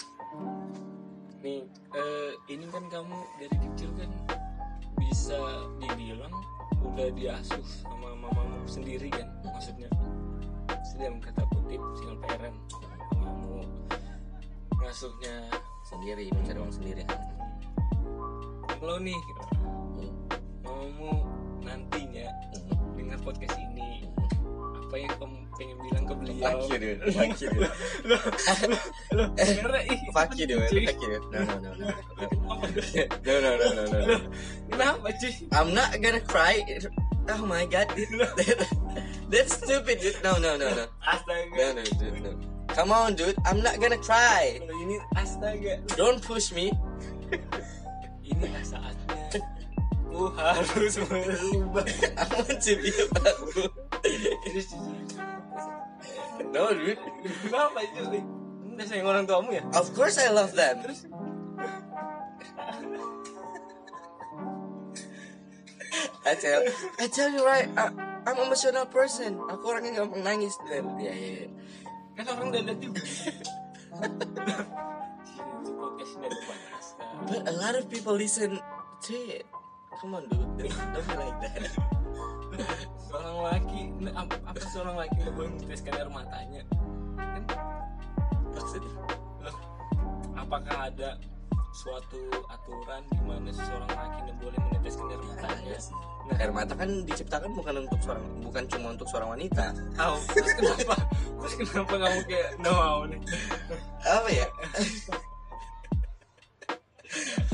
nih eh, ini kan kamu dari kecil kan bisa dibilang udah diasuh sama mamamu sendiri kan maksudnya. Dalam kata kutip single parent mamamu ngasuhnya sendiri mencari uang sendiri. Lo nih Hmm. mamamu nantinya dengar podcast ini apa yang kamu pengen bilang ke beliau Fuck you dude, fuck you dude, lo sebenarnya ih fuck you dude, fuck you dude. No no no no no no no no kenapa cuy I'm not gonna cry oh my god that's stupid dude no no no no astaga no no dude no come on dude I'm not gonna cry ini astaga don't push me inilah saatnya harus merubah. I want to be about no dude. Kenapa itu Lik? udah sayang orang tuamu ya? Of course I love them. Terus? I tell I tell you right I, I'm emotional person. Aku orangnya gampang nangis. Dan ya ya ya. kan orang dadat juga. *laughs* But a lot of people listen to it come on dude don't, be like that seorang laki apa, apa seorang laki nggak boleh meneteskan air matanya? Kan? Maksudnya? Loh apakah ada suatu aturan di mana seorang laki nggak boleh meneteskan air matanya? nah air mata kan diciptakan bukan untuk seorang bukan cuma untuk seorang wanita. Tahu terus kenapa? Terus kenapa kamu kayak no mau nih apa ya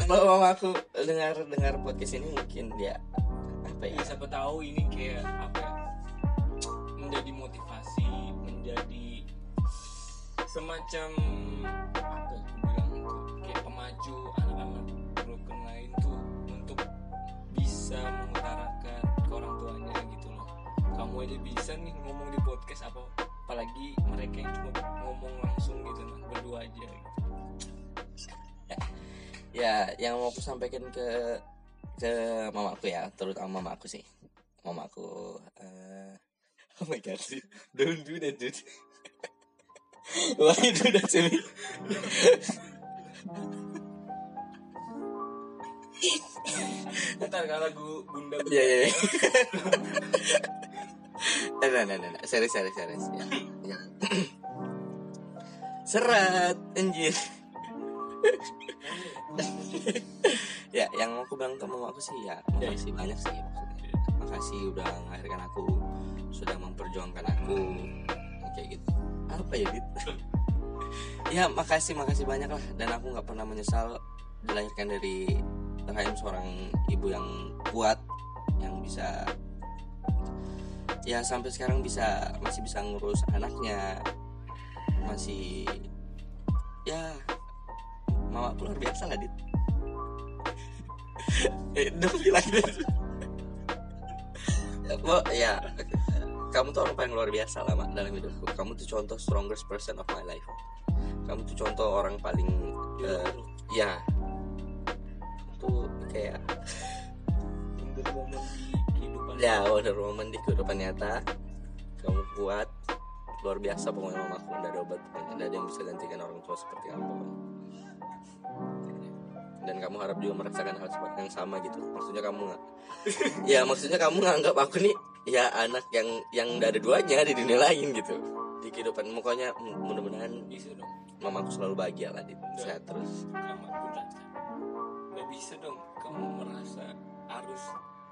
kalau mama aku dengar dengar podcast ini mungkin dia apa ya ya siapa tahu ini kayak apa ya, menjadi motivasi menjadi semacam apa ya bilang kayak pemaju anak-anak broken lain tuh untuk bisa mengutarakan ke orang tuanya gitu loh kamu aja bisa nih ngomong di podcast apa apalagi mereka yang cuma ngomong langsung gitu nah berdua aja gitu. Ya yang mau aku sampaikan ke ke mamaku ya terutama mamaku sih mamaku eh *laughs* oh my god dude. don't do that dude *laughs* why you do that to me *laughs* ntar kalau lagu bunda ya ya ya Eh, nah, nah, nah, nah. serius serius serius ya, ya. *clears throat* serat anjir ya yang mau aku bilang ke mama aku sih ya makasih banyak sih maksudnya. Makasih udah melahirkan aku sudah memperjuangkan aku kayak gitu. Apa ya dit *laughs* ya makasih makasih banyak lah. Dan aku nggak pernah menyesal dilahirkan dari rahim seorang ibu yang kuat yang bisa ya sampai sekarang bisa masih bisa ngurus anaknya masih ya mama aku luar biasa lah dit? *laughs* Eh, be like that Bo, ya kamu tuh orang paling luar biasa lah mak dalam hidupku. Kamu tuh contoh strongest person of my life kamu tuh contoh orang paling eh, ya. Tuh kayak Wonder Woman di kehidupan ya wonder woman di kehidupan nyata. Kamu kuat luar biasa pokoknya mamaku. Nggak ada obat pokoknya nggak ada yang bisa gantikan orang tua seperti kamu. Dan kamu harap juga merasakan hal seperti yang sama gitu. Maksudnya kamu nggak *laughs* ya maksudnya kamu nganggap aku nih ya anak yang yang nggak ada duanya di dunia lain gitu. Di kehidupan pokoknya mudah-mudahan bisa dong. Mamaku selalu bahagia lah di sehat terus. Nggak bisa dong kamu merasa harus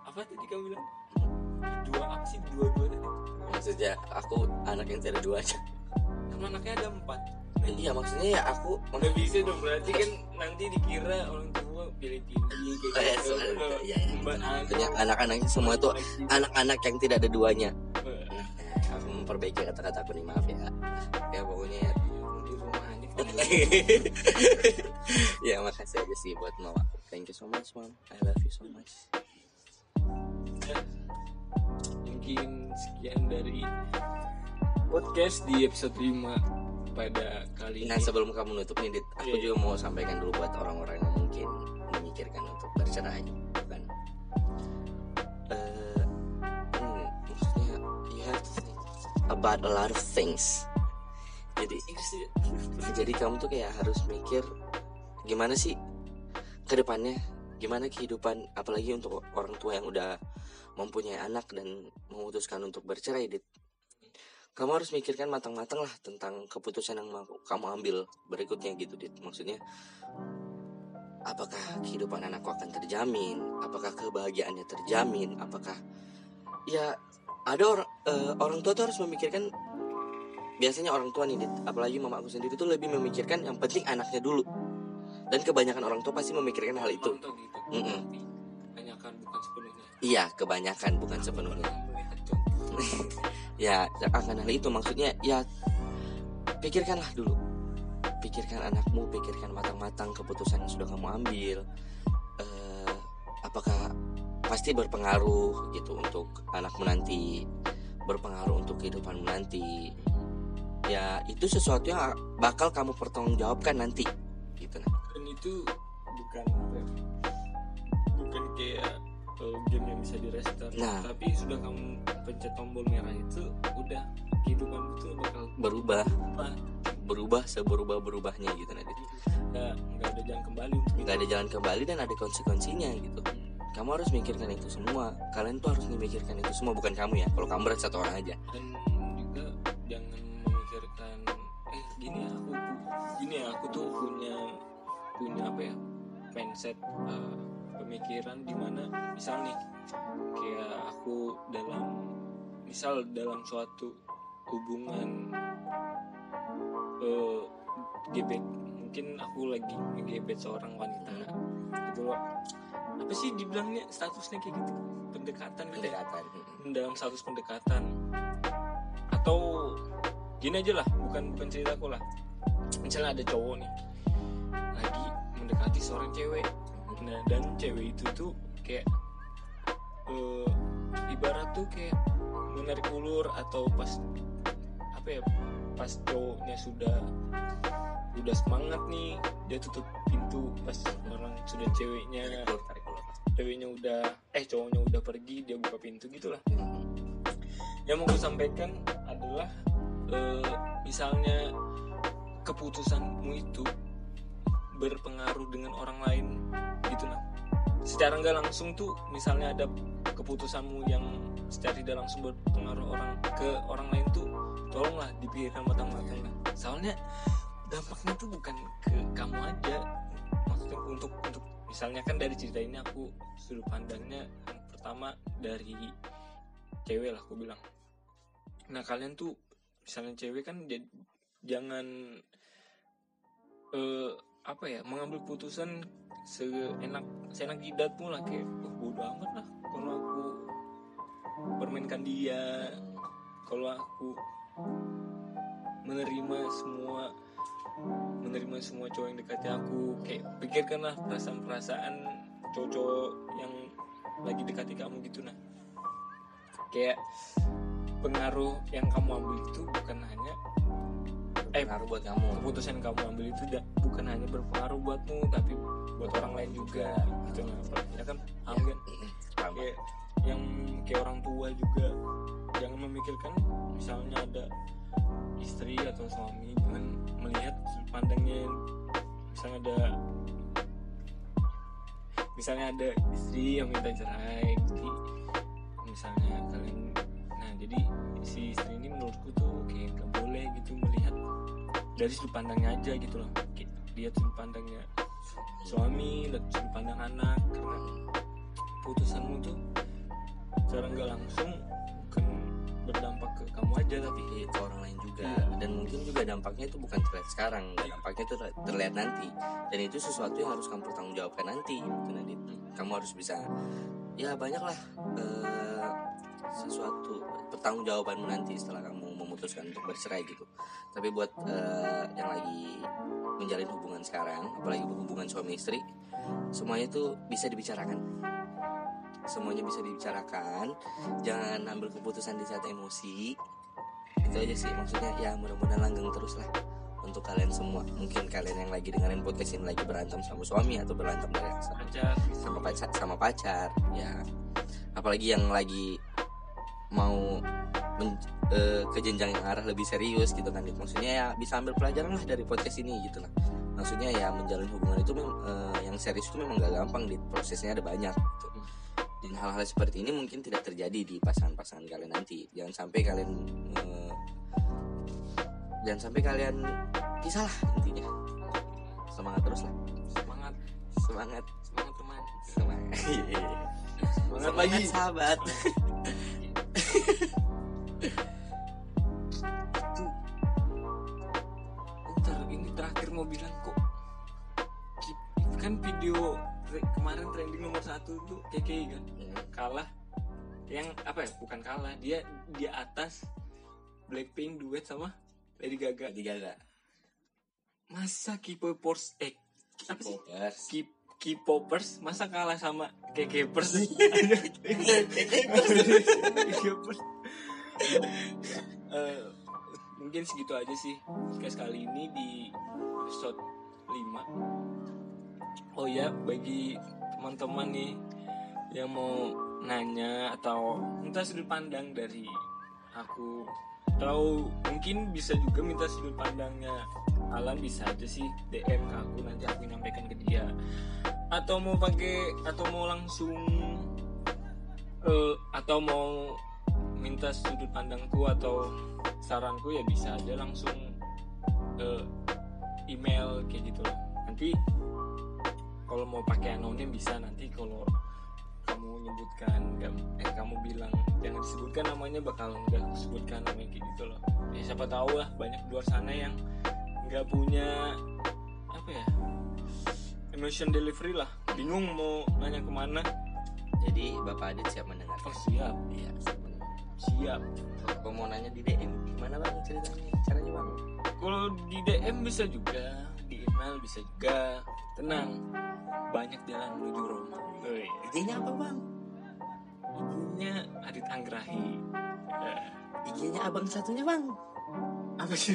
apa tadi kamu bilang? Dua apa sih dua dua tadi maksudnya aku anak yang tidak ada duanya kamu anaknya ada empat iya maksudnya ya aku nggak bisa dong berarti kan nanti dikira orang tua pilih-pilih Eh, kayak gitu Iya, iya. Mbak Ana. maksudnya anak-anaknya semua itu anak-anak yang tidak ada duanya. Eh, Nah, aku memperbaiki kata-kata aku nih maaf ya. Ya pokoknya ya di rumah *laughs* ya makasih aja sih buat mama aku. Thank you so much mom I love you so much. Mungkin sekian dari podcast di episode 5 pada kali nah ini. sebelum kamu nutup nih Dit, aku Iya. juga mau sampaikan dulu buat orang-orang yang mungkin memikirkan untuk bercerai bukan Eh, hmm, maksudnya you have to think about a lot of things. Jadi jadi kamu tuh kayak harus mikir gimana sih ke depannya gimana kehidupan apalagi untuk orang tua yang udah mempunyai anak dan memutuskan untuk bercerai dit kamu harus mikirkan matang-matang lah tentang keputusan yang mau kamu ambil berikutnya gitu dit. Maksudnya apakah kehidupan anakku akan terjamin? Apakah kebahagiaannya terjamin? Apakah ya ada orang eh, orang tua tuh harus memikirkan biasanya orang tua nih Dit, apalagi mama aku sendiri tuh lebih memikirkan yang penting anaknya dulu. Dan kebanyakan orang tua pasti memikirkan hal itu. Gitu? Mm-mm. banyak kebanyakan bukan sepenuhnya? Iya kebanyakan bukan sepenuhnya ya akan hal itu maksudnya ya pikirkanlah dulu. Pikirkan anakmu pikirkan matang-matang keputusan yang sudah kamu ambil. Eh, apakah pasti berpengaruh gitu untuk anakmu nanti berpengaruh untuk kehidupanmu nanti. Ya itu sesuatu yang bakal kamu pertanggungjawabkan nanti gitu. Nah dan itu bukan ya, bukan kayak uh, game yang bisa di restart Nah. tapi sudah kamu pencet tombol merah itu udah kehidupan itu bakal berubah. apa berubah seberubah berubahnya gitu Nadit nggak nggak ada jalan kembali nggak ada jalan kembali dan ada konsekuensinya gitu. Kamu harus mikirkan itu semua. Kalian tuh harus memikirkan itu semua bukan kamu ya. Kalau kamu berat satu orang aja. Dan juga jangan memikirkan eh gini ya aku gini ya aku tuh punya punya apa ya mindset uh, pemikiran di mana misal nih kayak aku dalam misal dalam suatu hubungan uh, gebet mungkin aku lagi ngegebet seorang wanita gitu loh. Apa sih dibilangnya statusnya kayak gitu? Pendekatan gitu ya? Pendekatan dalam status pendekatan. Atau gini aja lah bukan bukan ceritaku lah. Misalnya ada cowok nih lagi mendekati seorang cewek nah dan cewek itu tuh kayak eh, ibarat tuh kayak menarik ulur atau pas apa ya pas cowoknya sudah udah semangat nih dia tutup pintu pas orang sudah ceweknya Tarik ulur, tarik ulur. ceweknya udah eh cowoknya udah pergi dia buka pintu gitulah yang mau gue sampaikan adalah eh, misalnya keputusanmu itu berpengaruh dengan orang lain gitu nah secara nggak langsung tuh misalnya ada keputusanmu yang secara tidak langsung berpengaruh orang ke orang lain tuh tolonglah dipikirkan matang-matang lah soalnya dampaknya tuh bukan ke kamu aja. Maksudnya untuk untuk misalnya kan dari cerita ini aku sudut pandangnya yang pertama dari cewek lah aku bilang. Nah kalian tuh misalnya cewek kan jangan eh apa ya mengambil putusan seenak seenak jidatmu lah kayak oh, bodo amat lah kalau aku permainkan dia kalau aku menerima semua menerima semua cowok yang dekati aku. Kayak pikirkanlah perasaan-perasaan cowok yang lagi dekati kamu gitu nah. Kayak pengaruh yang kamu ambil itu bukan hanya eh pengaruh buat kamu. keputusan kamu ambil itu da- bukan hanya berpengaruh buatmu tapi buat orang lain juga gitu nah ya kan paham kan Paham. kayak yang kayak orang tua juga. Jangan memikirkan misalnya ada istri atau suami jangan melihat pandangnya misalnya ada misalnya ada istri yang minta cerai jadi misalnya kalian jadi si istri ini menurutku tuh kayak gak boleh gitu melihat dari sudut pandangnya aja gitu loh. Kayak dia sudut pandangnya suami dan sudut pandang anak karena putusanmu tuh secara nggak langsung bukan berdampak ke kamu aja tapi Iya, ke orang lain juga. Iya. dan mungkin juga dampaknya itu bukan terlihat sekarang. Dampaknya itu ter- terlihat nanti. Dan itu sesuatu yang harus kamu pertanggungjawabkan nanti. Gitu Nadit kamu harus bisa ya banyaklah eh, sesuatu pertanggungjawabanmu nanti setelah kamu memutuskan untuk bercerai gitu. Tapi buat eh, yang lagi menjalin hubungan sekarang apalagi hubungan suami istri semuanya itu bisa dibicarakan. Semuanya bisa dibicarakan. Jangan ambil keputusan di saat emosi. Itu aja sih maksudnya. Ya mudah-mudahan langgeng terus lah untuk kalian semua. Mungkin kalian yang lagi dengerin podcast ini lagi berantem sama suami atau berantem dari sama, pacar. sama pacar sama pacar ya. Apalagi yang lagi mau men- eh, ke jenjang yang arah lebih serius gitu kan. Maksudnya ya bisa ambil pelajaran lah dari podcast ini gitu lah maksudnya ya menjalin hubungan itu eh, yang serius itu memang gak gampang di prosesnya ada banyak gitu. dan hal-hal seperti ini mungkin tidak terjadi di pasangan-pasangan kalian nanti. Jangan sampai kalian eh, jangan sampai kalian pisah lah intinya. Semangat terus lah. Semangat. Semangat. Semangat teman semangat. Semangat. Lagi sahabat *laughs* itu ntar ini terakhir mau bilang kok kan video kemarin trending nomor satu tuh KKI kan? Hmm. kalah. Yang apa ya? Bukan kalah. Dia di atas Blackpink duet sama Lady Gaga. Lady Gaga. Masa K-popers eh apa sih? K-popers K-popers masa kalah sama K-popers *laughs* K-popers Eh, mungkin segitu aja sih podcast kali ini di episode 5 oh ya bagi teman-teman nih yang mau nanya atau minta sudut pandang dari aku atau mungkin bisa juga minta sudut pandangnya. Alan bisa aja sih DM ke aku nanti aku nyampaikan ke dia. Atau mau pakai atau mau langsung eh, atau mau minta sudut pandangku atau saranku ya bisa aja langsung eh, email kayak gitu nanti kalau mau pakai anonim bisa nanti kalau kamu nyebutkan nggak- eh kamu bilang jangan disebutkan namanya bakal nggak sebutkan namanya kayak gitu loh. Ya siapa tahu lah banyak di luar sana yang nggak punya apa ya emotion delivery lah. Bingung mau nanya ke mana. Jadi Bapak Adit siap mendengar oh siap. Iya siap mendengar siap. Kalau mau nanya di DM gimana bang ceritanya caranya bang? Kalau di DM bisa juga di email bisa juga. Tenang banyak jalan menuju Roma. Woi, IG-nya apa bang? IG-nya Adit Anggrahi. IG-nya abang satunya bang. Apa sih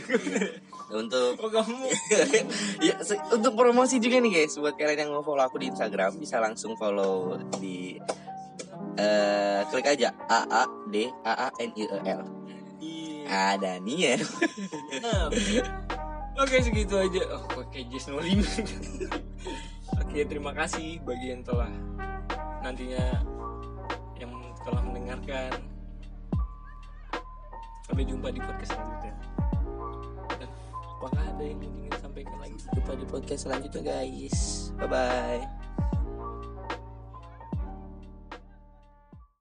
untuk oh kamu? *laughs* Ya untuk promosi juga nih guys. Buat kalian yang mau follow aku di Instagram bisa langsung follow di eh klik aja A A D A A N I E L Iya. ada nih ya Nah, Oke segitu aja. Oh, pakai Jazz 05. *laughs* Oke, terima kasih bagi yang telah nantinya yang telah mendengarkan. Sampai jumpa di podcast selanjutnya. Dan apakah ada yang ingin sampaikan lagi? jumpa di podcast selanjutnya guys bye bye